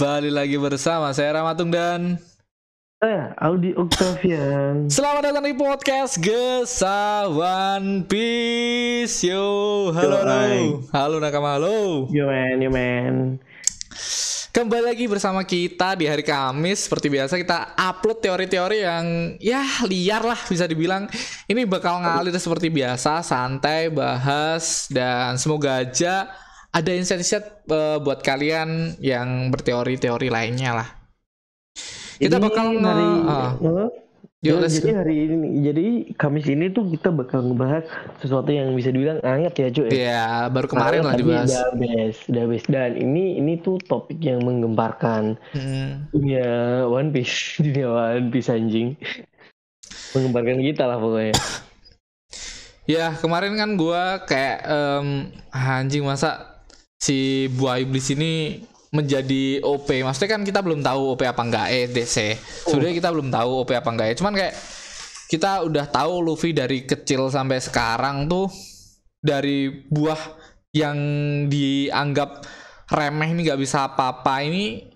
kembali lagi bersama saya Ramatung dan Eh, Audi Octavian. Selamat datang di podcast Gesa One Piece Yo, halo Yo, halo, halo nakama halo Yo man, yo man. Kembali lagi bersama kita di hari Kamis. Seperti biasa kita upload teori-teori yang ya liar lah bisa dibilang. Ini bakal ngalir seperti biasa, santai, bahas Dan semoga aja ada insight-insight eh, buat kalian yang berteori-teori lainnya lah Kita bakal nge- hari, ah. Huh? Yuk, Ya, jadi go. hari ini, jadi Kamis ini tuh kita bakal ngebahas sesuatu yang bisa dibilang anget ya cuy. Ya baru kemarin lah Anget dibahas Udah best, udah best. Dan ini ini tuh topik yang menggemparkan Hmm. dunia One Piece, dunia One Piece anjing. menggemparkan kita lah pokoknya. Ya kemarin kan gua kayak em, anjing masa si buah iblis ini menjadi OP. Maksudnya kan kita belum tahu OP apa enggak eh DC. Sudah kita belum tahu OP apa enggak ya. Cuman kayak kita udah tahu Luffy dari kecil sampai sekarang tuh dari buah yang dianggap remeh ini nggak bisa apa-apa ini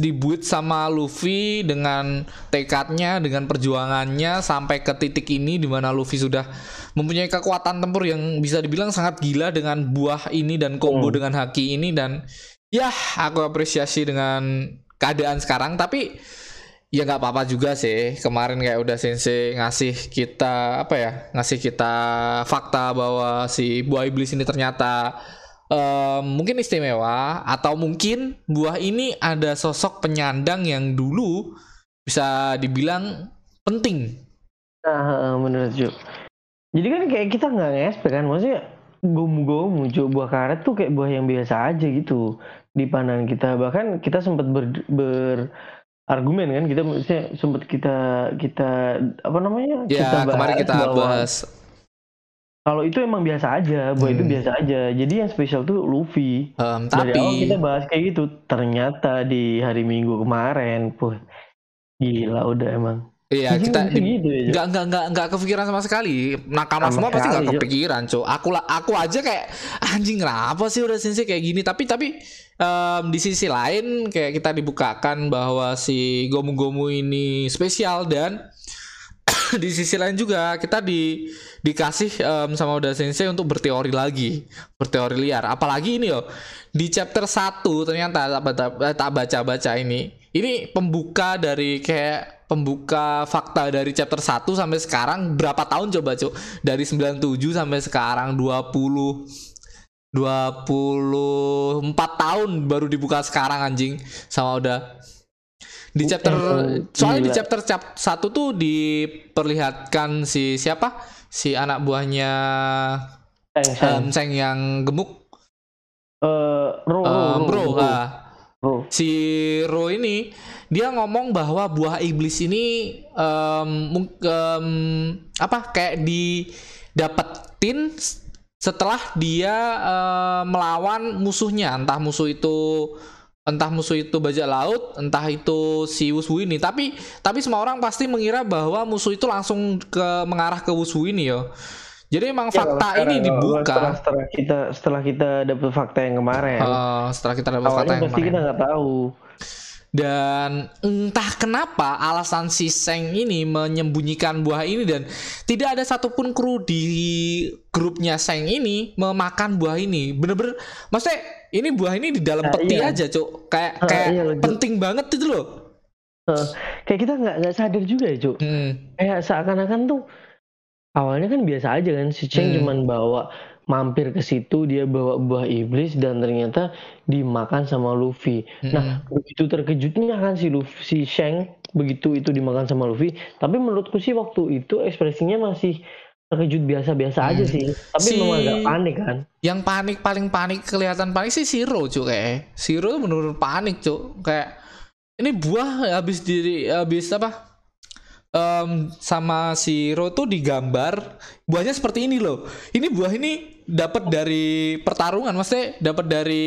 dibuat sama Luffy dengan tekadnya, dengan perjuangannya sampai ke titik ini di mana Luffy sudah mempunyai kekuatan tempur yang bisa dibilang sangat gila dengan buah ini dan combo Hmm. dengan haki ini dan ya aku apresiasi dengan keadaan sekarang tapi ya nggak apa-apa juga sih kemarin kayak udah sensei ngasih kita apa ya ngasih kita fakta bahwa si buah iblis ini ternyata em, mungkin istimewa atau mungkin buah ini ada sosok penyandang yang dulu bisa dibilang penting Nah, menurut Ju. Jadi kan kayak kita nggak ngespek kan, maksudnya gomu-gomu Ju, buah karet tuh kayak buah yang biasa aja gitu di pandangan kita. Bahkan kita sempat ber, berargumen kan, kita maksudnya sempat kita kita apa namanya? ya kemarin kita bahwa bahas Kalau itu emang biasa aja, buah itu Hmm. biasa aja. Jadi yang spesial tuh Luffy. em, Dari awal tapi kita bahas kayak gitu, ternyata di hari Minggu kemarin, puh, gila udah emang. iya kita di- gitu ya, nggak nggak nggak nggak kepikiran sama sekali nakama Sama semua pasti nggak kepikiran cuy aku lah aku aja kayak anjing kenapa sih udah sensei kayak gini tapi tapi em, di sisi lain kayak kita dibukakan bahwa si gomu-gomu ini spesial dan di sisi lain juga kita di dikasih em, sama Oda Sensei untuk berteori lagi. Berteori liar. Apalagi ini loh di chapter 1 ternyata tak- tak baca-baca ini. Ini pembuka dari kayak pembuka fakta dari chapter 1 sampai sekarang berapa tahun coba cuk? Dari 97 sampai sekarang 20 24 tahun baru dibuka sekarang anjing sama udah di chapter soalnya di gila. chapter cap 1 tuh diperlihatkan si siapa si anak buahnya em, Seng yang gemuk Eh, Ro, Ro, em, Ro, bro Ro, ah. Ro. si Ro ini dia ngomong bahwa buah iblis ini mung- em, apa kayak didapetin setelah dia em, melawan musuhnya entah musuh itu entah musuh itu bajak laut entah itu si Wuswu ini tapi tapi semua orang pasti mengira bahwa musuh itu langsung ke mengarah ke Wuswu ini yo jadi emang Ya, fakta ini sekarang, kalau dibuka Setelah, setelah kita setelah kita dapat fakta yang kemarin, Eh, setelah kita dapat fakta yang pasti kemarin. kita nggak tahu. Dan entah kenapa alasan si Seng ini menyembunyikan buah ini dan tidak ada satupun kru di grupnya Seng ini memakan buah ini. Bener-bener, maksudnya ini buah ini di dalam Nah, peti iya. aja, cuk. Kayak Ah, kayak iya, penting banget itu loh. Eh, kayak kita nggak nggak sadar juga ya, Cuk. Hmm. Kayak seakan-akan tuh awalnya kan biasa aja kan si Cheng Hmm. cuman bawa mampir ke situ dia bawa buah iblis dan ternyata dimakan sama Luffy. Hmm. Nah, begitu terkejutnya kan si Luffy, si Sheng begitu itu dimakan sama Luffy. Tapi menurutku sih waktu itu ekspresinya masih terkejut biasa-biasa aja Hmm. sih. Tapi Si- memang agak panik kan. Yang panik paling panik kelihatan panik sih Siro, cuk kayak. Siro bener-bener panik, cuk. Kayak ini buah habis diri habis apa? Em, sama si Ro tuh digambar buahnya seperti ini loh. Ini buah ini dapat dari pertarungan, maksudnya dapat dari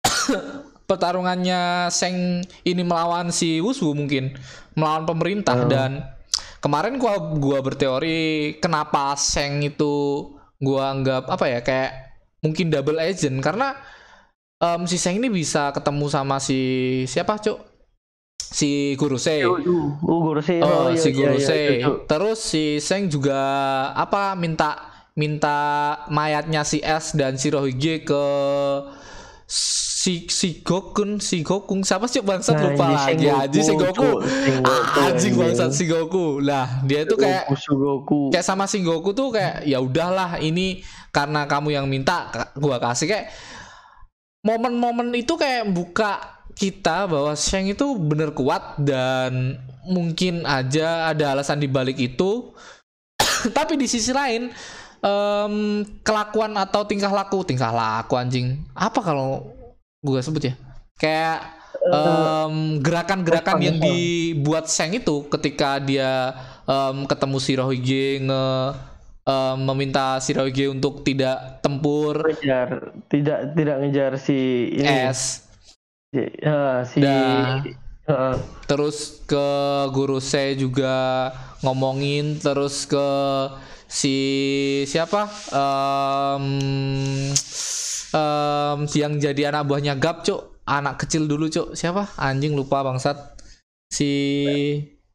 pertarungannya Seng ini melawan si Wuswu mungkin melawan pemerintah Hmm. dan kemarin gua gua berteori kenapa Seng itu gua anggap apa ya kayak mungkin double agent karena em, si Seng ini bisa ketemu sama si siapa cuk si Gurusei Oh, oh Gorosei. Oh, iya, si iya, Gurusei. iya, iya. Terus si Seng juga apa minta minta mayatnya si S dan si Rohige ke si si Gokun, si Gokun. Siapa sih bangsat? Nah, lupa lagi. Sengoku, aja si Goku. Ah, Anjing anjing. bangsat si Goku. Lah, dia itu kayak Goku, kayak sama si Goku tuh kayak ya udahlah ini karena kamu yang minta gua kasih. Kayak momen-momen itu kayak buka kita bahwa Shang itu bener kuat dan mungkin aja ada alasan di balik itu. Tapi di sisi lain em, kelakuan atau tingkah laku tingkah laku anjing. Apa kalau gua sebut ya. Kayak em, gerakan-gerakan yang dibuat Shang itu ketika dia em, ketemu si Rohige nge em, meminta si Rohige untuk tidak tempur. Ngejar tidak tidak ngejar si ini. S. Si, eh, si Dah. eh, terus ke guru saya juga ngomongin terus ke si siapa? Em, em, yang jadi anak buahnya Gap cuk. Anak kecil dulu cuk. Siapa? Anjing lupa bangsat. Si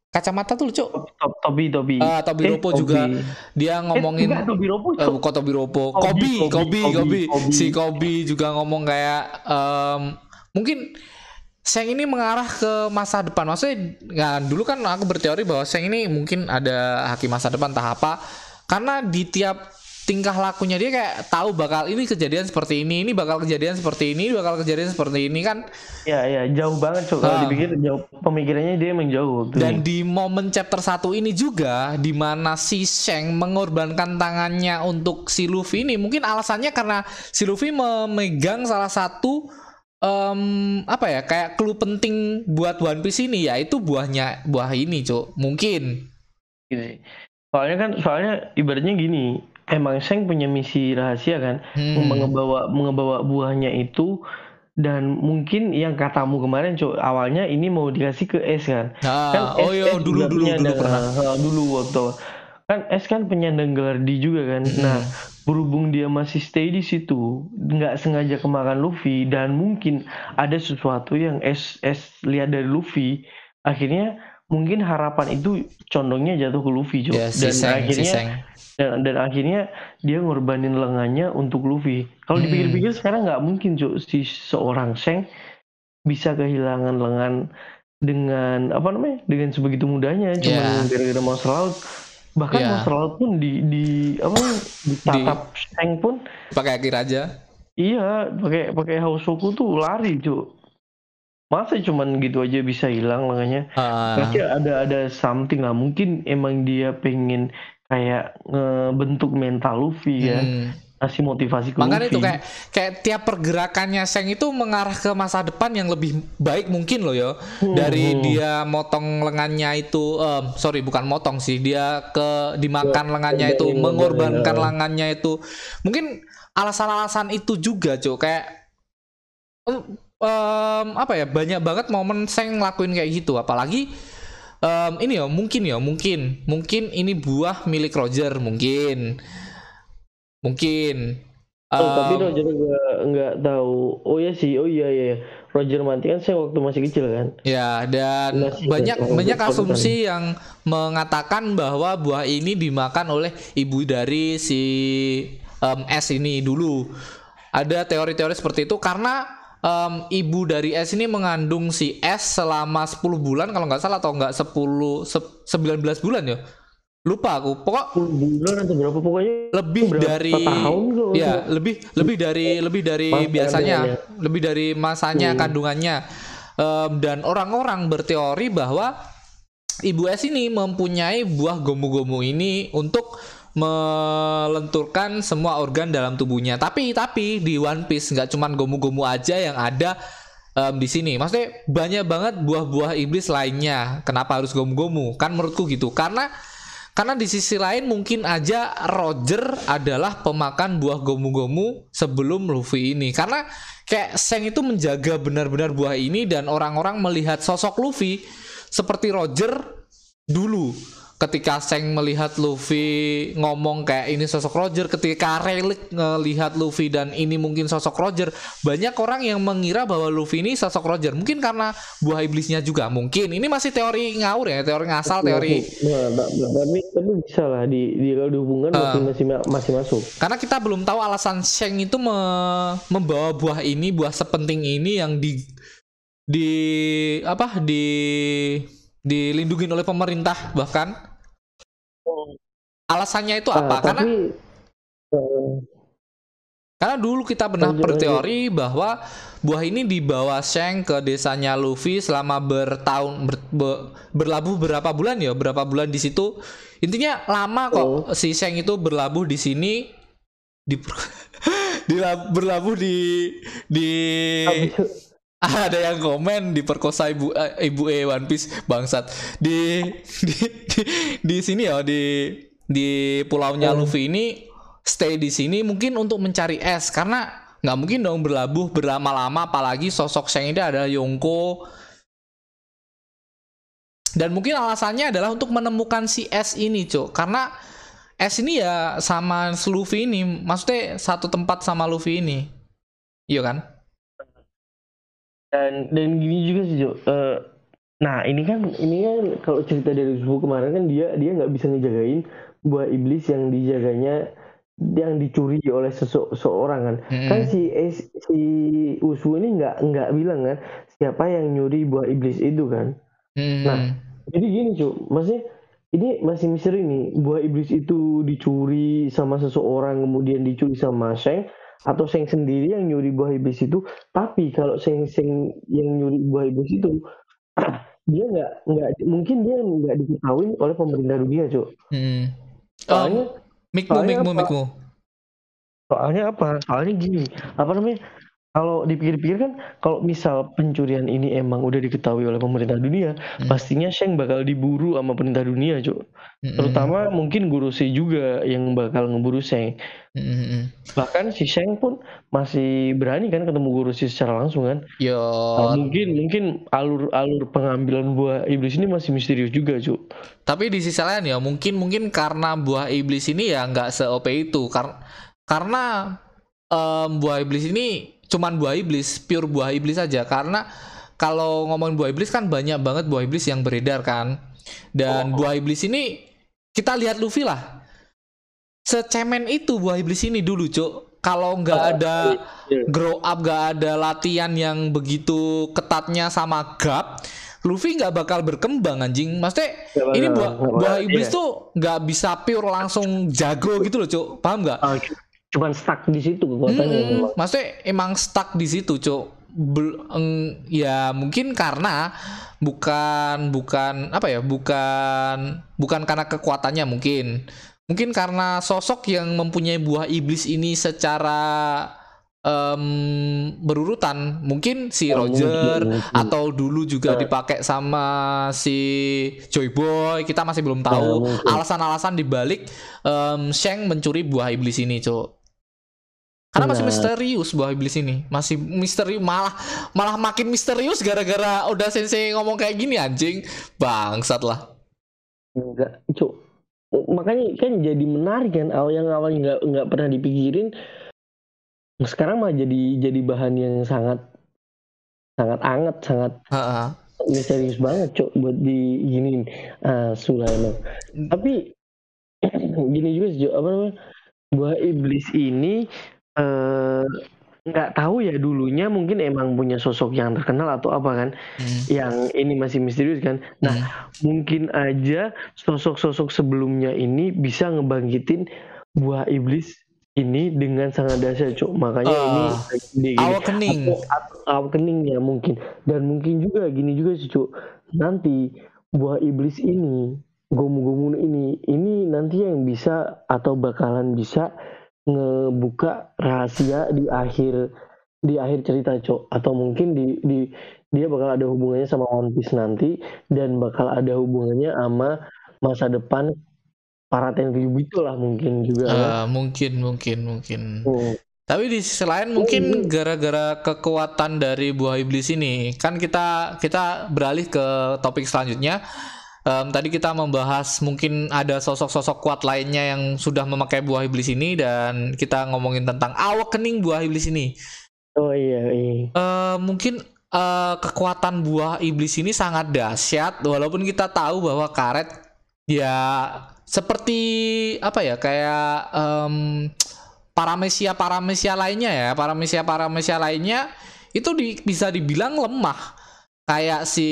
kacamata tuh top Tobi Tobi. Ah, Tobi Ropo juga. Dia ngomongin eh, Tobi Ropo Eh, Tobi Ropo, Kobi, Kobi, Kobi, si Kobi juga ngomong kayak em, mungkin Seng ini mengarah ke masa depan. Maksudnya, ya dulu kan aku berteori bahwa Seng ini mungkin ada haki masa depan entah apa. Karena di tiap tingkah lakunya dia kayak tahu bakal ini kejadian seperti ini, ini bakal kejadian seperti ini, bakal kejadian seperti ini kan. ya ya jauh banget Cuk. kalau dipikir jauh pemikirannya dia emang jauh waktu Dan ini. di momen chapter 1 ini juga di mana si Shang mengorbankan tangannya untuk si Luffy ini mungkin alasannya karena si Luffy memegang salah satu em, apa ya kayak clue penting buat One Piece ini yaitu buahnya buah ini, Cuk. Mungkin. Gitu soalnya kan soalnya ibaratnya gini emang Sheng punya misi rahasia kan Hmm. mengebawa mengebawa buahnya itu dan mungkin yang katamu kemarin Cuk, awalnya ini mau dikasih ke S kan Nah, S- oh iya S dulu juga dulu dulu penyandang- pernah. eh, dulu waktu kan S kan penyandang gelar D juga kan Mm-mm. nah berhubung dia masih stay di situ nggak sengaja kemakan Luffy dan mungkin ada sesuatu yang S S lihat dari Luffy akhirnya mungkin harapan itu condongnya jatuh ke Luffy. Ya, si dan Seng, si akhirnya Seng. dan, dan akhirnya dia ngorbanin lengannya untuk Luffy. Kalau Hmm. dipikir-pikir sekarang nggak mungkin Cuk, si seorang Sheng bisa kehilangan lengan dengan apa namanya dengan sebegitu mudahnya cuma Ya. gara-gara monster laut bahkan Ya. monster laut pun di di apa ditatap Sheng pun Pakai akhir aja. iya pakai pakai Hausoku tuh lari Cuk. Masa cuman gitu aja bisa hilang lengannya Ah, Berarti ada ada something lah. Mungkin emang dia pengen kayak ngebentuk mental Luffy ya, hmm. ngasih motivasi ke Makanya Luffy. itu kayak kayak tiap pergerakannya Seng itu mengarah ke masa depan yang lebih baik mungkin loh ya. Dari Hmm. dia motong lengannya itu em, sorry bukan motong sih, dia ke dimakan lengannya itu, mengorbankan lengannya. lengannya itu. Mungkin alasan-alasan itu juga, Cuk. Kayak em, apa ya? Banyak banget momen Seng ngelakuin kayak gitu, apalagi em, ini ya mungkin ya mungkin mungkin ini buah milik Roger mungkin mungkin Oh, tapi Roger nggak nggak tahu. Oh ya sih, oh iya iya. Roger mati kan saya waktu masih kecil kan. Ya, dan Iya sih, banyak betul, banyak asumsi yang mengatakan bahwa buah ini dimakan oleh ibu dari si em, S ini dulu. Ada teori-teori seperti itu karena em, ibu dari S ini mengandung si S selama 10 bulan kalau nggak salah atau nggak 10 se- 19 bulan ya. Lupa aku. Pokok 10 bulan atau berapa pokoknya lebih berapa dari tahun kok. ya lebih lebih dari lebih dari Masa biasanya kandungannya. lebih dari masanya Hmm. kandungannya Em, dan orang-orang berteori bahwa ibu S ini mempunyai buah gomu-gomu ini untuk melenturkan semua organ dalam tubuhnya. Tapi tapi di One Piece nggak cuman gomu-gomu aja yang ada em, di sini. Maksudnya banyak banget buah-buah iblis lainnya. Kenapa harus gomu-gomu? Kan menurutku gitu. Karena karena di sisi lain mungkin aja Roger adalah pemakan buah gomu-gomu sebelum Luffy ini. Karena kayak Seng itu menjaga benar-benar buah ini dan orang-orang melihat sosok Luffy seperti Roger dulu. Ketika Seng melihat Luffy ngomong kayak ini sosok Roger ketika Rayleigh ngelihat Luffy dan ini mungkin sosok Roger banyak orang yang mengira bahwa Luffy ini sosok Roger. Mungkin karena buah iblisnya juga. Mungkin. Ini masih teori ngawur ya teori ngasal teori Nah, nah, nah, tapi tapi bisa lah di di kalau dihubungkan Ah. masih masih masih masuk. karena kita belum tahu alasan Sheng itu me- membawa buah ini buah sepenting ini yang di di apa di dilindungi oleh pemerintah bahkan alasannya itu apa? Ah, karena tapi eh, Karena dulu kita pernah berteori bahwa buah ini dibawa Sheng ke desanya Luffy selama bertahun ber- be- berlabuh berapa bulan ya, berapa bulan di situ. Intinya lama kok Oh. si Sheng itu berlabuh di sini di di berlabuh di di ada yang komen diperkosa ibu eh, ibu E One Piece bangsat. Di di di, di sini ya di di pulaunya Luffy ini stay di sini mungkin untuk mencari es karena nggak mungkin dong berlabuh berlama-lama apalagi sosok Shang ini adalah Yonko dan mungkin alasannya adalah untuk menemukan si es ini cok karena es ini ya sama Luffy ini maksudnya satu tempat sama Luffy ini. Iya kan? Dan dan gini juga sih Jo. Eh, nah ini kan ini kan kalau cerita dari Zubu kemarin kan dia dia nggak bisa ngejagain buah iblis yang dijaganya yang dicuri oleh sese- seseorang kan Mm-mm. kan si es- si Usu ini nggak nggak bilang kan siapa yang nyuri buah iblis itu kan Mm-mm. Nah, jadi gini cuy maksudnya ini masih misteri nih buah iblis itu dicuri sama seseorang kemudian dicuri sama Sheng atau Sheng sendiri yang nyuri buah iblis itu tapi kalau Sheng Sheng yang nyuri buah iblis itu dia nggak nggak mungkin dia nggak diketahui oleh pemerintah dunia cuy Hmm. Soalnya Oh, mikmu, mikmu, apa? mikmu. soalnya apa soalnya gini apa namanya kalau dipikir-pikir kan kalau misal pencurian ini emang udah diketahui oleh pemerintah dunia Hmm. pastinya Sheng bakal diburu sama pemerintah dunia cuy Mm-mm. terutama mungkin guru C juga yang bakal ngeburu Sheng Mm-mm. bahkan si Sheng pun masih berani kan ketemu guru C secara langsung kan Yo, Nah, mungkin mungkin alur alur pengambilan buah iblis ini masih misterius juga cu tapi di sisi lain ya mungkin mungkin karena buah iblis ini ya nggak se OP itu karena karena em, buah iblis ini cuman buah iblis, pure buah iblis saja karena kalau ngomongin buah iblis kan banyak banget buah iblis yang beredar kan. Dan buah iblis ini kita lihat Luffy lah. Secemen itu buah iblis ini dulu, Cuk. Kalau nggak ada iya. grow up, nggak ada latihan yang begitu ketatnya sama Gap, Luffy nggak bakal berkembang anjing. Maksudnya bakal, ini buah buah iblis iya. tuh nggak bisa pure langsung jago gitu loh, Cuk. Paham nggak? Cu- cuman stuck di situ kekuatannya Hmm, maksudnya emang stuck di situ, Cuk. Bel- eng- ya mungkin karena bukan bukan apa ya bukan bukan karena kekuatannya mungkin mungkin karena sosok yang mempunyai buah iblis ini secara em, berurutan mungkin si Oh, Roger mungkin, mungkin. atau dulu juga Nah. dipakai sama si Joy Boy kita masih belum Nah, tahu alasan-alasan dibalik em, Sheng mencuri buah iblis ini cuk karena masih misterius buah iblis ini. Masih misteri malah malah makin misterius gara-gara udah sensei ngomong kayak gini anjing. Bangsat lah. Enggak cu makanya kan jadi menarik kan awal yang awalnya nggak nggak pernah dipikirin sekarang mah jadi jadi bahan yang sangat sangat anget sangat Heeh. misterius banget cok buat di gini ah Sulaiman tapi gini juga sih apa namanya? Buah iblis ini eh, nggak tahu ya dulunya mungkin emang punya sosok yang terkenal atau apa kan Hmm. yang ini masih misterius kan. Nah mungkin aja sosok-sosok sebelumnya ini bisa ngebangkitin buah iblis ini dengan sangat dahsyat cok makanya ini Ah, gini, gini. awakening Atau- ya mungkin. Dan mungkin juga gini juga sih cuk. Nanti buah iblis ini gomu-gomu ini ini nanti yang bisa atau bakalan bisa ngebuka rahasia di akhir di akhir cerita cok atau mungkin di di dia bakal ada hubungannya sama One Piece nanti dan bakal ada hubungannya sama masa depan para Tenryubi lah mungkin juga. Eh, mungkin mungkin mungkin Hmm. Tapi di sisi lain mungkin gara-gara kekuatan dari buah iblis ini, kan kita kita beralih ke topik selanjutnya. Um, tadi kita membahas mungkin ada sosok-sosok kuat lainnya yang sudah memakai buah iblis ini dan kita ngomongin tentang awakening buah iblis ini. Oh iya, iya. Uh, mungkin uh, kekuatan buah iblis ini sangat dahsyat walaupun kita tahu bahwa karet ya seperti apa ya kayak um, paramesia paramesia lainnya ya paramesia paramesia lainnya itu di, bisa dibilang lemah kayak si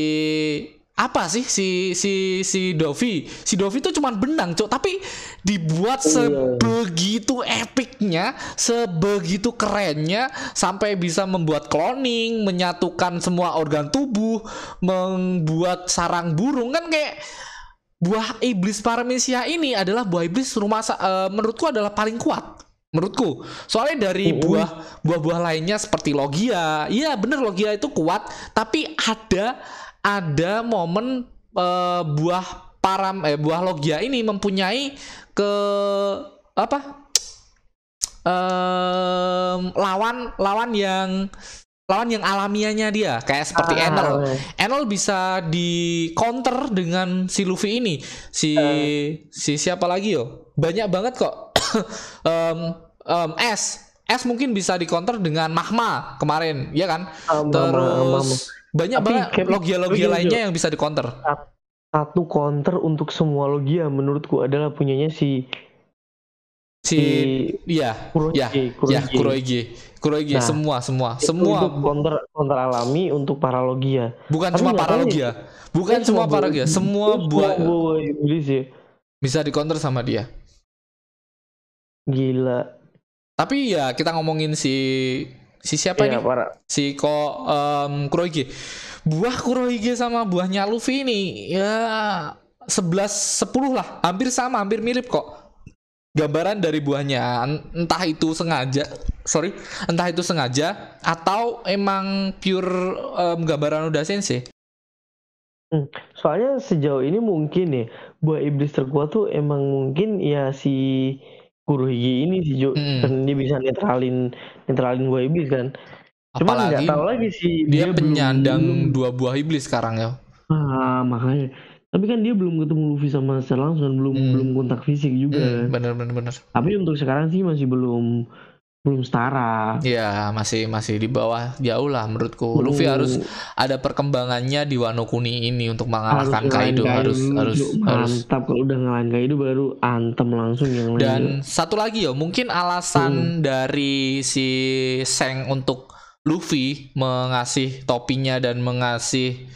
apa sih si si si Dovi? Si Dovi itu cuman benang cok tapi dibuat iya. sebegitu epicnya sebegitu kerennya sampai bisa membuat cloning menyatukan semua organ tubuh membuat sarang burung. Kan kayak buah iblis paramesia ini adalah buah iblis rumah uh, menurutku adalah paling kuat menurutku. Soalnya dari buah buah-buah lainnya seperti logia. Iya bener logia itu kuat tapi ada ada momen uh, buah param eh buah logia ini mempunyai ke apa um, lawan lawan yang lawan yang alamiahnya dia kayak seperti ah. Enel. Enel bisa di counter dengan si Luffy ini. Si uh. si siapa lagi yo? Banyak banget kok. um, um, S S mungkin bisa di counter dengan Mahma kemarin, ya kan? Um, Terus banyak banget logia-logia lainnya yang bisa di counter. Satu counter untuk semua logia menurutku adalah punyanya si si iya ya ya Kuroige Kuroige nah, semua semua semua. untuk counter counter alami untuk para logia. Bukan Tapi cuma para logia. bukan cuma para logia semua iblis ya. bisa di counter sama dia. Gila. Tapi ya kita ngomongin si si siapa iya, nih? para. si ko um, Kuroige buah Kuroige sama buahnya Luffy ini ya 11 10 lah. Hampir sama hampir mirip kok. Gambaran dari buahnya entah itu sengaja sorry entah itu sengaja atau emang pure um, gambaran udah sensei. Hmm, soalnya sejauh ini mungkin ya buah iblis terkuat tuh emang mungkin ya si Kurohige ini sih Jo hmm. kan dia bisa netralin netralin buah iblis kan Cuma nggak tahu lagi sih dia, dia penyandang belum, dua buah iblis sekarang ya ah makanya tapi kan dia belum ketemu Luffy sama secara langsung, belum hmm. belum kontak fisik juga. Hmm, bener bener bener. Tapi untuk sekarang sih masih belum belum setara. Iya, masih masih di bawah jauh lah menurutku. Hmm. Luffy harus ada perkembangannya di Wano Kuni ini untuk mengalahkan harus Kaido. Kaido harus harus mantap harus. kalau udah ngalahin Kaido baru antem langsung yang lain. Dan satu lagi ya, mungkin alasan hmm. dari si Seng untuk Luffy mengasih topinya dan mengasih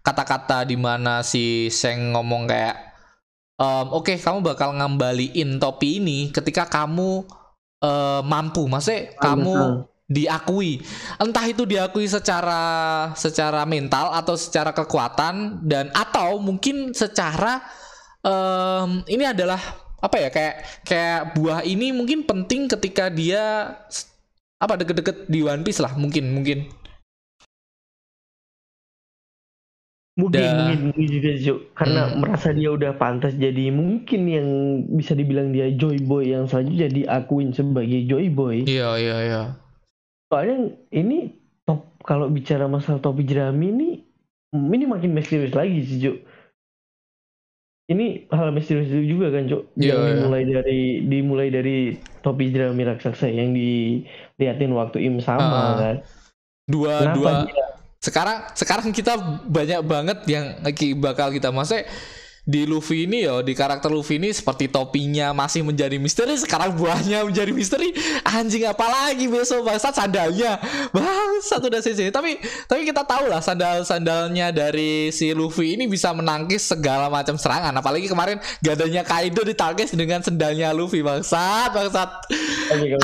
kata-kata di mana si Seng ngomong kayak um, oke okay, kamu bakal ngembaliin topi ini ketika kamu uh, mampu. Maksudnya oh, kamu betul. diakui. Entah itu diakui secara secara mental atau secara kekuatan dan atau mungkin secara um, ini adalah apa ya kayak kayak buah ini mungkin penting ketika dia apa deket-deket di One Piece lah mungkin mungkin Mungkin, mungkin, mungkin juga Cuk. Karena hmm. merasa dia udah pantas jadi mungkin yang bisa dibilang dia joy boy yang selanjutnya diakuin sebagai joy boy. Iya, iya, iya. Soalnya ini top kalau bicara masalah topi jerami ini ini makin misterius lagi sih, Cuk. Ini hal misterius juga kan, Cuk. Iya, yang iya. dimulai dari dimulai dari topi jerami raksasa yang diliatin waktu Im sama uh, kan. Dua Kenapa dua dia, sekarang sekarang kita banyak banget yang bakal kita masuk di Luffy ini ya di karakter Luffy ini seperti topinya masih menjadi misteri sekarang buahnya menjadi misteri. Anjing apa lagi besok bangsat sandalnya. Bangsat udah sih tapi tapi kita tahu lah sandal sandalnya dari si Luffy ini bisa menangkis segala macam serangan. Apalagi kemarin gadanya Kaido ditangkis dengan sandalnya Luffy bangsat bangsat.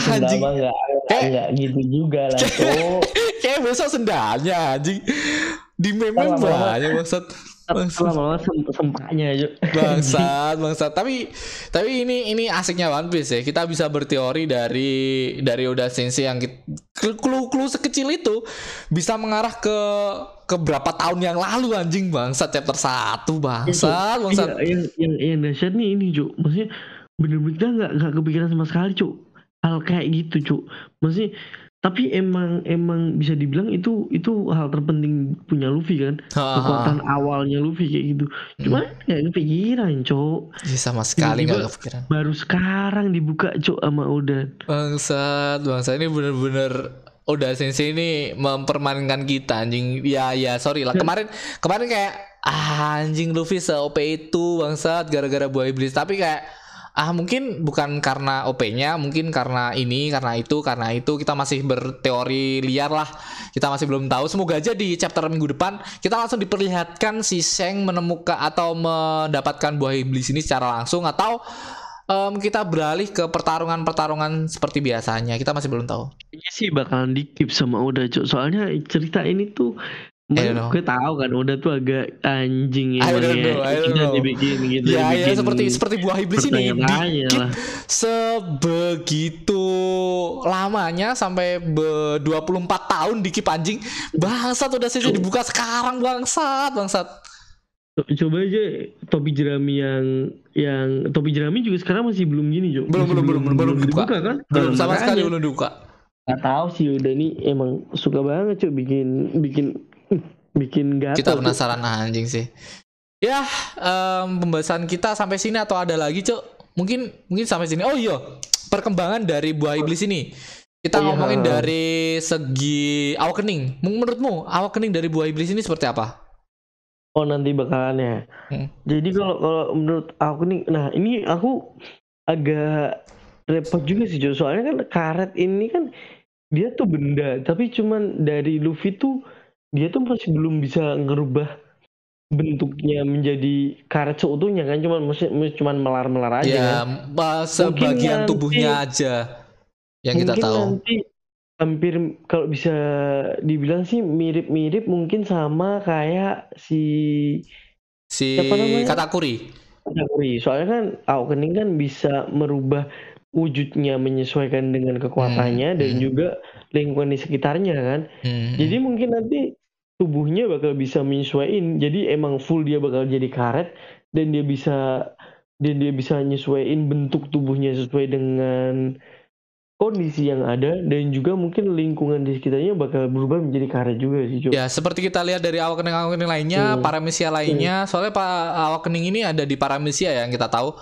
Anjing. enggak, enggak gitu juga lah tuh kayak besok sendalnya anjing. Di meme banyak maksud lama-lama sempaknya aja bangsat bangsat. Tapi tapi ini ini asiknya One Piece ya. Kita bisa berteori dari dari Oda Sensei yang clue-clue sekecil itu bisa mengarah ke ke berapa tahun yang lalu anjing. Bangsat chapter satu bangsat bangsat. iya, yang yang yang dahsyat nih ini cuk. Maksudnya bener-bener nggak nggak kepikiran sama sekali cuk. Hal kayak gitu cuk. Maksudnya tapi emang emang bisa dibilang itu itu hal terpenting punya Luffy kan. Ha, kekuatan awalnya Luffy kayak gitu. Cuma nggak kepikiran cok. Ih, sama sekali nggak kepikiran. baru sekarang dibuka cok sama Oda. Bangsat bangsa ini bener-bener udah sensei ini mempermainkan kita anjing. Ya ya sorry lah. Kemarin kemarin kayak ah, anjing Luffy se OP itu bangsat gara-gara buah iblis. Tapi kayak ah mungkin bukan karena OP-nya mungkin karena ini karena itu karena itu. Kita masih berteori liar lah. Kita masih belum tahu. Semoga aja di chapter minggu depan kita langsung diperlihatkan si Sheng menemukan atau mendapatkan buah iblis ini secara langsung atau em, kita beralih ke pertarungan-pertarungan seperti biasanya. Kita masih belum tahu. Kayaknya sih bakalan dikip sama Oda cok soalnya cerita ini tuh Know. gue tahu kan Oda tuh agak anjing I don't emangnya. know, I don't Kita know. dibikin gitu ya ya seperti seperti buah iblis ini dikit sebegitu lamanya sampai be 24 tahun dikip anjing bangsat udah saja dibuka sekarang bangsat bangsat Co- Coba aja topi jerami yang yang topi jerami juga sekarang masih belum gini Jo. Belum, belum, belum, belum, belum dibuka. kan? belum sama sekali belum dibuka Gak tahu sih udah ini emang suka banget cuy bikin bikin bikin gatel. kita penasaran anjing sih ya em, pembahasan kita sampai sini atau ada lagi cok mungkin mungkin sampai sini oh iya perkembangan dari buah iblis ini kita Oh, iya. ngomongin dari segi awakening menurutmu awakening dari buah iblis ini seperti apa Oh nanti bakalannya. Hmm. Jadi kalau kalau menurut aku nih, nah ini aku agak repot juga sih Jo. Soalnya kan karet ini kan dia tuh benda, tapi cuman dari Luffy tuh dia tuh masih belum bisa ngerubah bentuknya menjadi karet seutuhnya kan cuman masih cuman melar-melar aja ya kan. ba- sebagian nanti- tubuhnya aja yang kita tahu nanti hampir kalau bisa dibilang sih mirip-mirip mungkin sama kayak si si? Katakuri Katakuri. Soalnya kan Awakening kan bisa merubah wujudnya menyesuaikan dengan kekuatannya Hmm, dan hmm. juga lingkungan di sekitarnya kan. Hmm. Jadi mungkin nanti tubuhnya bakal bisa menyesuaikan. Jadi emang full dia bakal jadi karet dan dia bisa dan dia bisa nyesuaiin bentuk tubuhnya sesuai dengan kondisi yang ada dan juga mungkin lingkungan di sekitarnya bakal berubah menjadi karet juga sih Jo. Ya, seperti kita lihat dari awakening-awakening lainnya, Hmm. paramesia lainnya, soalnya Pak awakening ini ada di paramesia yang kita tahu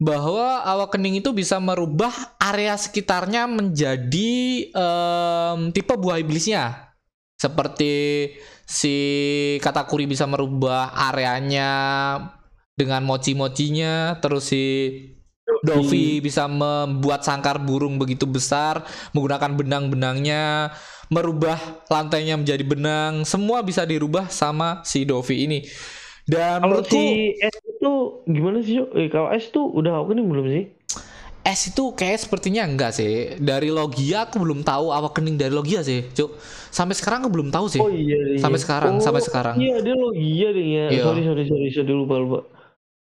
bahwa awakening itu bisa merubah area sekitarnya menjadi em, tipe buah iblisnya. Seperti si Katakuri bisa merubah areanya dengan mochi-mochinya, terus si Dovi bisa membuat sangkar burung begitu besar menggunakan benang-benangnya, merubah lantainya menjadi benang, semua bisa dirubah sama si Dovi ini. Dan Kalau menurutku si S itu gimana sih? Eh, kalau S tuh udah Awakening belum sih? S itu kayak sepertinya enggak sih. Dari Logia aku belum tahu awakening dari Logia sih, Cuk. Sampai sekarang aku belum tahu sih. Oh iya deh. Sampai sekarang, Oh, sampai sekarang. Iya dia lo iya deh ya. Iya. Sorry sorry sorry sorry lupa lupa.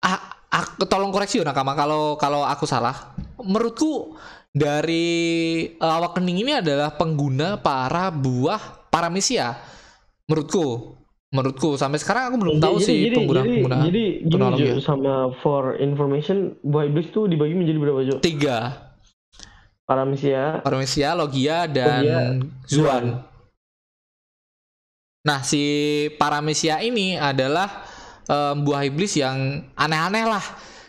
Ah, aku tolong koreksi ya Nakama kalau kalau aku salah. Menurutku dari uh, awakening ini adalah pengguna para buah paramesia. Menurutku, menurutku sampai sekarang aku belum tahu Jadi- sih jadi, pengguna jadi, pengguna jadi gini. Jo, sama for information buah iblis tuh dibagi menjadi berapa Jo? tiga Paramesia. paramesia, logia dan Logia, zuan. Nah si paramesia ini adalah em, buah iblis yang aneh-aneh lah.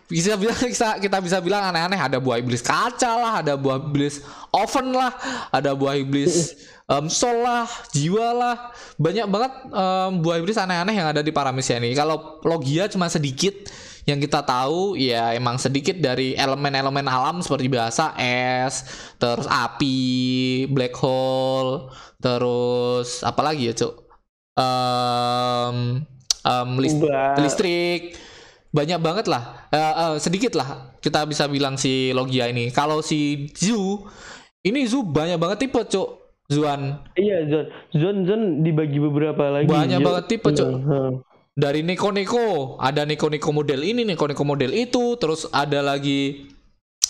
Bisa bilang kita, kita bisa bilang aneh-aneh. Ada buah iblis kaca lah, ada buah iblis oven lah, ada buah iblis em, sol lah, jiwa lah. Banyak banget em, buah iblis aneh-aneh yang ada di paramesia ini. Kalau logia cuma sedikit yang kita tahu ya emang sedikit dari elemen-elemen alam seperti biasa es, terus api, black hole, terus apa lagi ya, Cuk? Em, em, lis- Ubah. listrik banyak banget lah Eh, eh, sedikit lah kita bisa bilang si Logia ini kalau si Zu ini Zu banyak banget tipe cuk Zuan Iya Zon. Zon Zon dibagi beberapa lagi. Banyak Jo. banget tipe, Cok. Hmm, dari Neko Neko ada Neko Neko model ini Neko Neko model itu terus ada lagi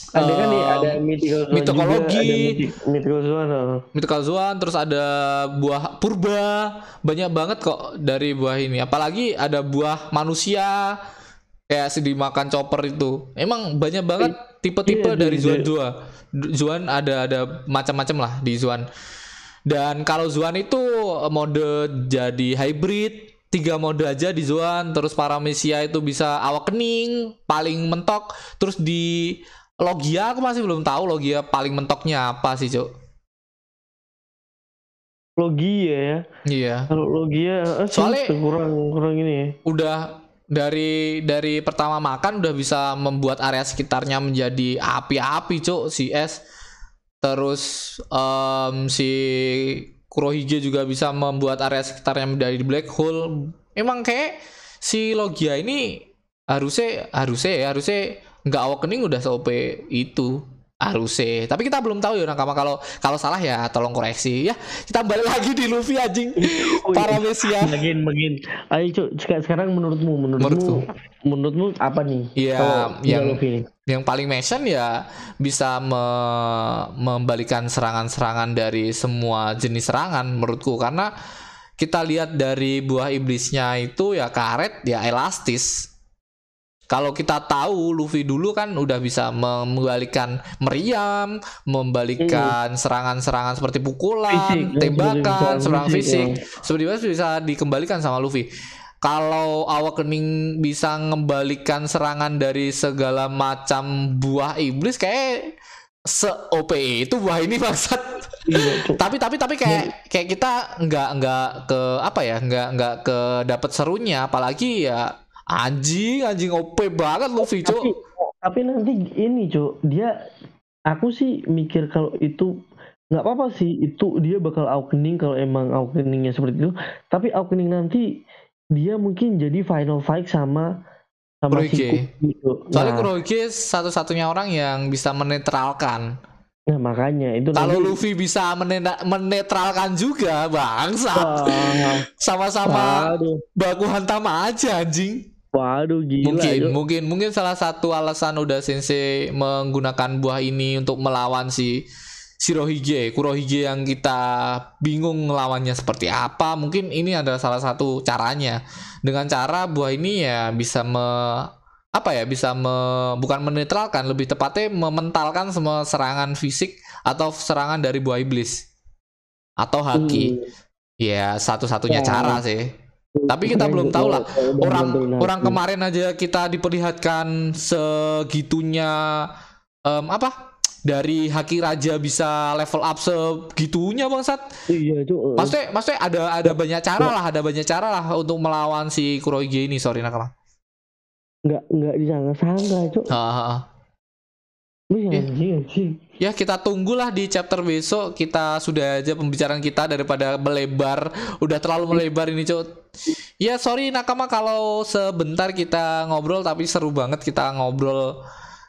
Ada kan nih em, ada mythical oh. Mythical Zuan terus ada buah purba banyak banget kok dari buah ini apalagi ada buah manusia kayak si dimakan chopper itu emang banyak banget tipe-tipe iya, dari iya. Zuan Zuan Zuan ada ada macam-macam lah di Zuan Dan kalau Zuan itu mode jadi hybrid, tiga mode aja di Zuan, terus Paramecia itu bisa awak kening, paling mentok, terus di Logia aku masih belum tahu Logia paling mentoknya apa sih, Cuk. Logia ya. Iya. Kalau Logia eh, Soalnya- kurang kurang ini ya. Udah dari dari pertama makan udah bisa membuat area sekitarnya menjadi api-api, Cuk, si S. Terus em, si Kurohige juga bisa membuat area sekitarnya menjadi black hole. Emang kayak si Logia ini harusnya harusnya ya harusnya nggak awakening udah se-OP itu harusnya tapi kita belum tahu ya nakama kalau kalau salah ya tolong koreksi ya kita balik lagi di Luffy anjing Oh, para. Mesia Makin makin. Ayo cuk, seka- sekarang menurutmu menurutmu Menurutku. menurutmu apa nih? Iya, Kalau yang- Luffy ini? yang paling mention ya bisa me- membalikan serangan-serangan dari semua jenis serangan menurutku karena kita lihat dari buah iblisnya itu ya karet ya elastis kalau kita tahu Luffy dulu kan udah bisa membalikan meriam, membalikan serangan-serangan seperti pukulan, Hmm. Fisik, ya, tembakan, serangan fisik, fisik, seperti itu bisa dikembalikan sama Luffy. Kalau Awakening bisa ngembalikan serangan dari segala macam buah iblis kayak se OP itu buah ini bangsat. Iya, tapi tapi tapi kayak kayak kita nggak nggak ke apa ya nggak nggak ke dapat serunya apalagi ya anjing anjing OP banget Luffy tapi cuk tapi nanti ini cuk dia aku sih mikir kalau itu nggak apa-apa sih itu dia bakal awakening kalau emang awakeningnya seperti itu. Tapi awakening nanti dia mungkin jadi final fight sama sama si Kurohige. Kurohige, Cuk. soalnya nah, Kurohige satu-satunya orang yang bisa menetralkan. Nah, makanya itu kalau nanti- Luffy bisa menetralkan juga bangsa. Sama-sama baku hantam aja anjing waduh gila mungkin Cuk. mungkin mungkin salah satu alasan udah sensei menggunakan buah ini untuk melawan si Shirohige, Kurohige yang kita bingung ngelawannya seperti apa. Mungkin ini adalah salah satu caranya. Dengan cara buah ini ya bisa me apa ya bisa me, bukan menetralkan lebih tepatnya mementalkan semua serangan fisik atau serangan dari buah iblis atau haki Hmm. ya satu-satunya Ya. cara sih tapi kita belum Cuk, tahu lah. kalau- kalau orang orang kemarin aja kita diperlihatkan segitunya em, apa? Dari haki raja bisa level up segitunya bangsat iya cuk maksudnya maksudnya ada ada banyak cara lah ada banyak cara lah untuk melawan si Kurohige ini. Sorry nakama. Nggak nggak disangka-sangka Iya. anjing anjing Ya kita tunggulah di chapter besok. Kita sudah aja pembicaraan kita daripada melebar. Udah terlalu melebar ini cok. Ya sorry nakama kalau sebentar kita ngobrol tapi seru banget kita ngobrol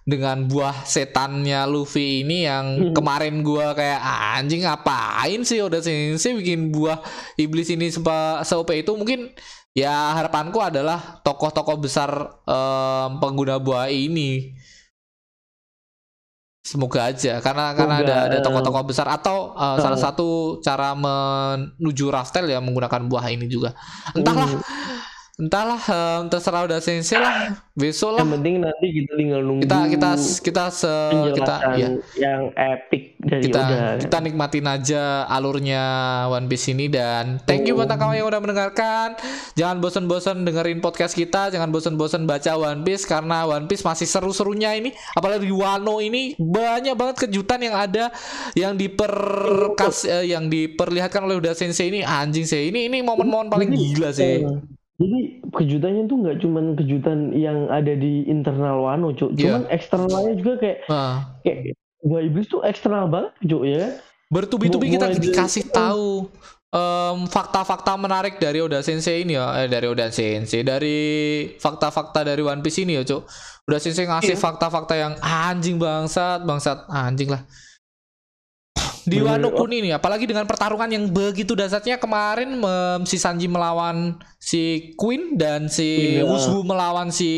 dengan buah setannya Luffy ini yang kemarin gua kayak "Ah, anjing ngapain sih udah sih bikin buah iblis ini sepa se itu mungkin ya harapanku adalah tokoh-tokoh besar em, pengguna buah ini Semoga aja karena karena Semoga, ada ada eh. tokoh-tokoh besar atau uh, salah Eh. satu cara menuju Raftel ya menggunakan buah ini juga. Entahlah, Hmm. Entahlah em, terserah udah sensei lah. Besok lah yang penting nanti kita tinggal nunggu kita kita kita se kita ya yang epic dari kita Oda kita nikmatin aja alurnya One Piece ini dan thank you buat kamu yang udah mendengarkan. Jangan bosan-bosan dengerin podcast kita, jangan bosan-bosan baca One Piece karena One Piece masih seru-serunya ini. Apalagi di Wano ini banyak banget kejutan yang ada yang diperkas eh, yang diperlihatkan oleh Uda Sensei ini anjing sih. Ini ini momen-momen paling gila sih. Jadi kejutannya tuh nggak cuman kejutan yang ada di internal Wano cuk Iya. cuman eksternalnya juga kayak Nah, kayak Buah Iblis tuh eksternal banget cuk ya kan? bertubi-tubi kita dikasih tahu em, fakta-fakta menarik dari Oda Sensei ini ya, eh, dari Oda Sensei, dari fakta-fakta dari One Piece ini ya, Cuk. Oda Sensei ngasih Iya. fakta-fakta yang anjing bangsat, bangsat, anjing lah. Di Bener, Wano oh. Kun ini apalagi dengan pertarungan yang begitu dasarnya kemarin em, si Sanji melawan si Queen dan si. Wushu melawan si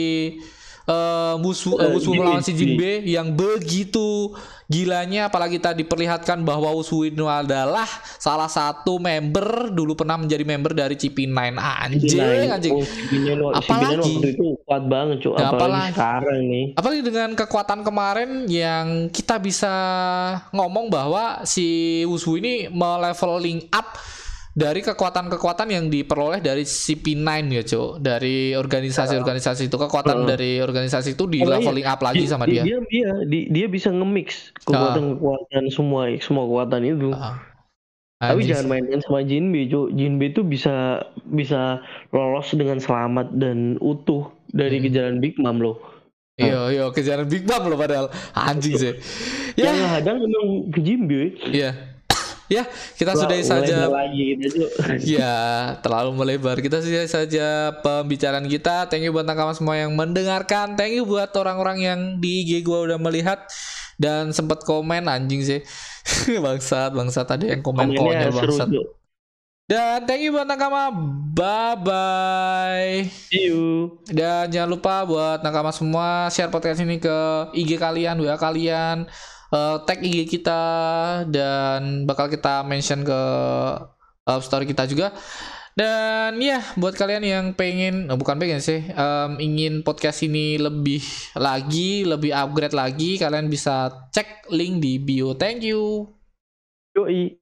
uh, uh, melawan si Jinbe yang begitu gilanya apalagi tadi diperlihatkan bahwa Uswino adalah salah satu member dulu pernah menjadi member dari CP9 anjing anjing. Oh, apalagi? waktu itu kuat banget cuy ya, apalagi, apalagi? sekarang nih apalagi dengan kekuatan kemarin yang kita bisa ngomong bahwa si Uswu ini meleveling up dari kekuatan-kekuatan yang diperoleh dari CP9 ya cok dari organisasi-organisasi itu kekuatan uh, dari organisasi itu di oh, leveling up lagi sama dia dia dia dia, dia bisa nge-mix kekuatan-kekuatan semua semua kekuatan itu uh. Tapi jangan main-main sama Jinbe, cok. Jinbe itu bisa bisa lolos dengan selamat dan utuh dari hmm. kejaran Big Mom loh. Iya, iya kejaran Big Mom loh padahal anjing sih. Ya. Yang hadang memang ke Jinbe. Iya. Ya, kita sudah saja. Lagi gitu, ya, terlalu melebar. Kita sudah saja pembicaraan kita. Thank you buat nakama semua yang mendengarkan. Thank you buat orang-orang yang di IG gua udah melihat dan sempat komen anjing sih. bangsat, bangsat ada yang komen konyol bangsat. Dan thank you buat nakama. Bye bye. See you. Dan jangan lupa buat nakama semua share podcast ini ke IG kalian, WA kalian uh, tag IG kita dan bakal kita mention ke uh, story kita juga. Dan ya buat kalian yang pengen, oh, bukan pengen sih, um, ingin podcast ini lebih lagi, lebih upgrade lagi, kalian bisa cek link di bio. Thank you. Yoi.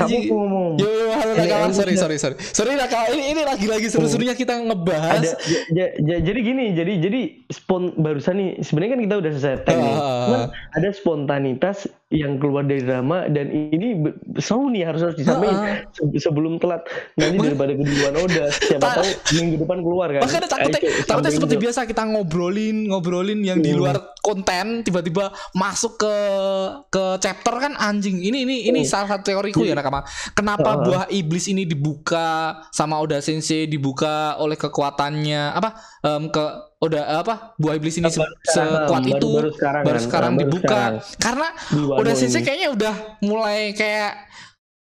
Kamu ngomong. Yo, yo halo Nakama. Sorry, sorry, sorry. Sorry Nakama. Ini ini lagi-lagi seru-serunya kita ngebahas. Ada, jadi gini, jadi jadi spon barusan nih sebenarnya kan kita udah selesai tag nih. Uh, ada spontanitas yang keluar dari drama dan ini seru nih harus harus disampaikan. Uh, sebelum telat. Nanti daripada keduluan. Oda siapa tahu minggu depan keluar kan. Makanya takutnya takutnya seperti biasa kita ngobrolin ngobrolin yang di luar konten tiba-tiba masuk ke ke chapter kan anjing ini ini ini salah satu teoriku ya nakama. Kenapa uh, buah iblis ini dibuka sama Oda Sensei dibuka oleh kekuatannya apa um, ke udah apa buah iblis ini se sekuat baru, itu baru, sekarang, baru kan? sekarang dibuka. sekarang. karena udah sensei kayaknya udah mulai kayak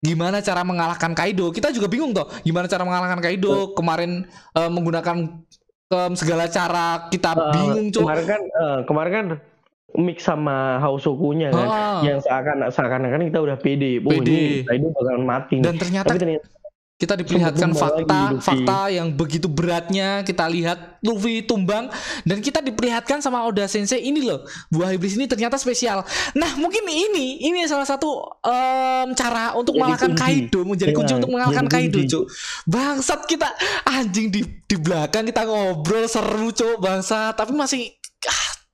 gimana cara mengalahkan Kaido? Kita juga bingung toh gimana cara mengalahkan Kaido? Kemarin uh, menggunakan um, segala cara kita uh, bingung cuy kemarin kan uh, kemarin kan mix sama Hausokunya kan uh, yang seakan seakan-akan kita udah pede, oh, pede. ini Kaido bakalan mati dan ternyata, Tapi ternyata kita diperlihatkan fakta fakta yang begitu beratnya. Kita lihat Luffy tumbang dan kita diperlihatkan sama Oda Sensei. Ini loh buah iblis ini ternyata spesial. Nah mungkin ini ini salah satu um, cara untuk mengalahkan Kaido. Menjadi kunci ya, untuk mengalahkan Kaido cuk. Bangsat kita anjing di di belakang kita ngobrol seru cuk bangsat. Tapi masih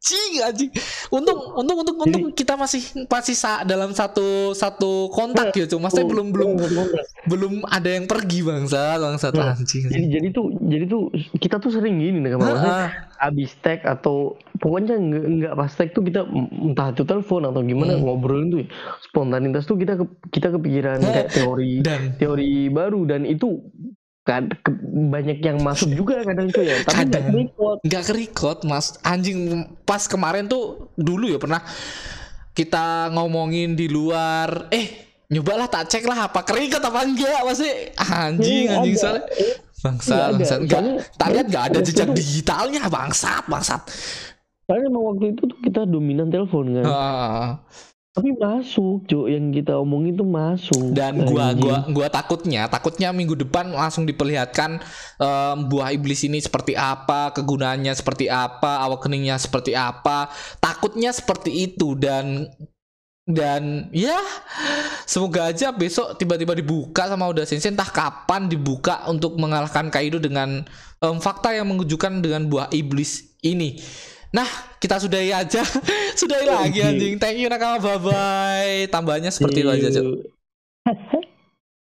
anjing anjing. Untung untung untung untung kita masih masih sa dalam satu satu kontak ya cuma saya belum belum belum ada yang pergi bangsa bangsa nah, anjing. jadi jadi tuh jadi tuh kita tuh sering gini nih maksudnya abis tag atau pokoknya nggak nggak pas tag tuh kita entah itu telepon atau gimana hmm. ngobrolin tuh spontanitas tuh kita kita kepikiran kayak teori dan teori baru. Dan itu kan banyak yang masuk juga kadang itu ya tapi kadang. nggak kerikot mas. Anjing pas kemarin tuh dulu ya pernah kita ngomongin di luar eh nyobalah tak cek lah apa kerikot apa enggak masih anjing hmm, anjing soalnya. Bangsa bangsa enggak tak lihat nggak ada jejak digitalnya bangsat bangsat. Karena emang waktu itu tuh kita dominan telepon kan. Uh, tapi masuk, Cuk, yang kita omongin itu masuk. Dan gua Anjing. gua gua takutnya, takutnya minggu depan langsung diperlihatkan um, buah iblis ini seperti apa, kegunaannya seperti apa, awak keningnya seperti apa. Takutnya seperti itu dan dan ya semoga aja besok tiba-tiba dibuka sama udah Sensei entah kapan dibuka untuk mengalahkan Kaido dengan um, fakta yang mengejutkan dengan buah iblis ini. Nah, kita sudahi aja. sudahi lagi anjing. Thank you nakama. Bye bye. Tambahannya seperti itu aja, Cuk.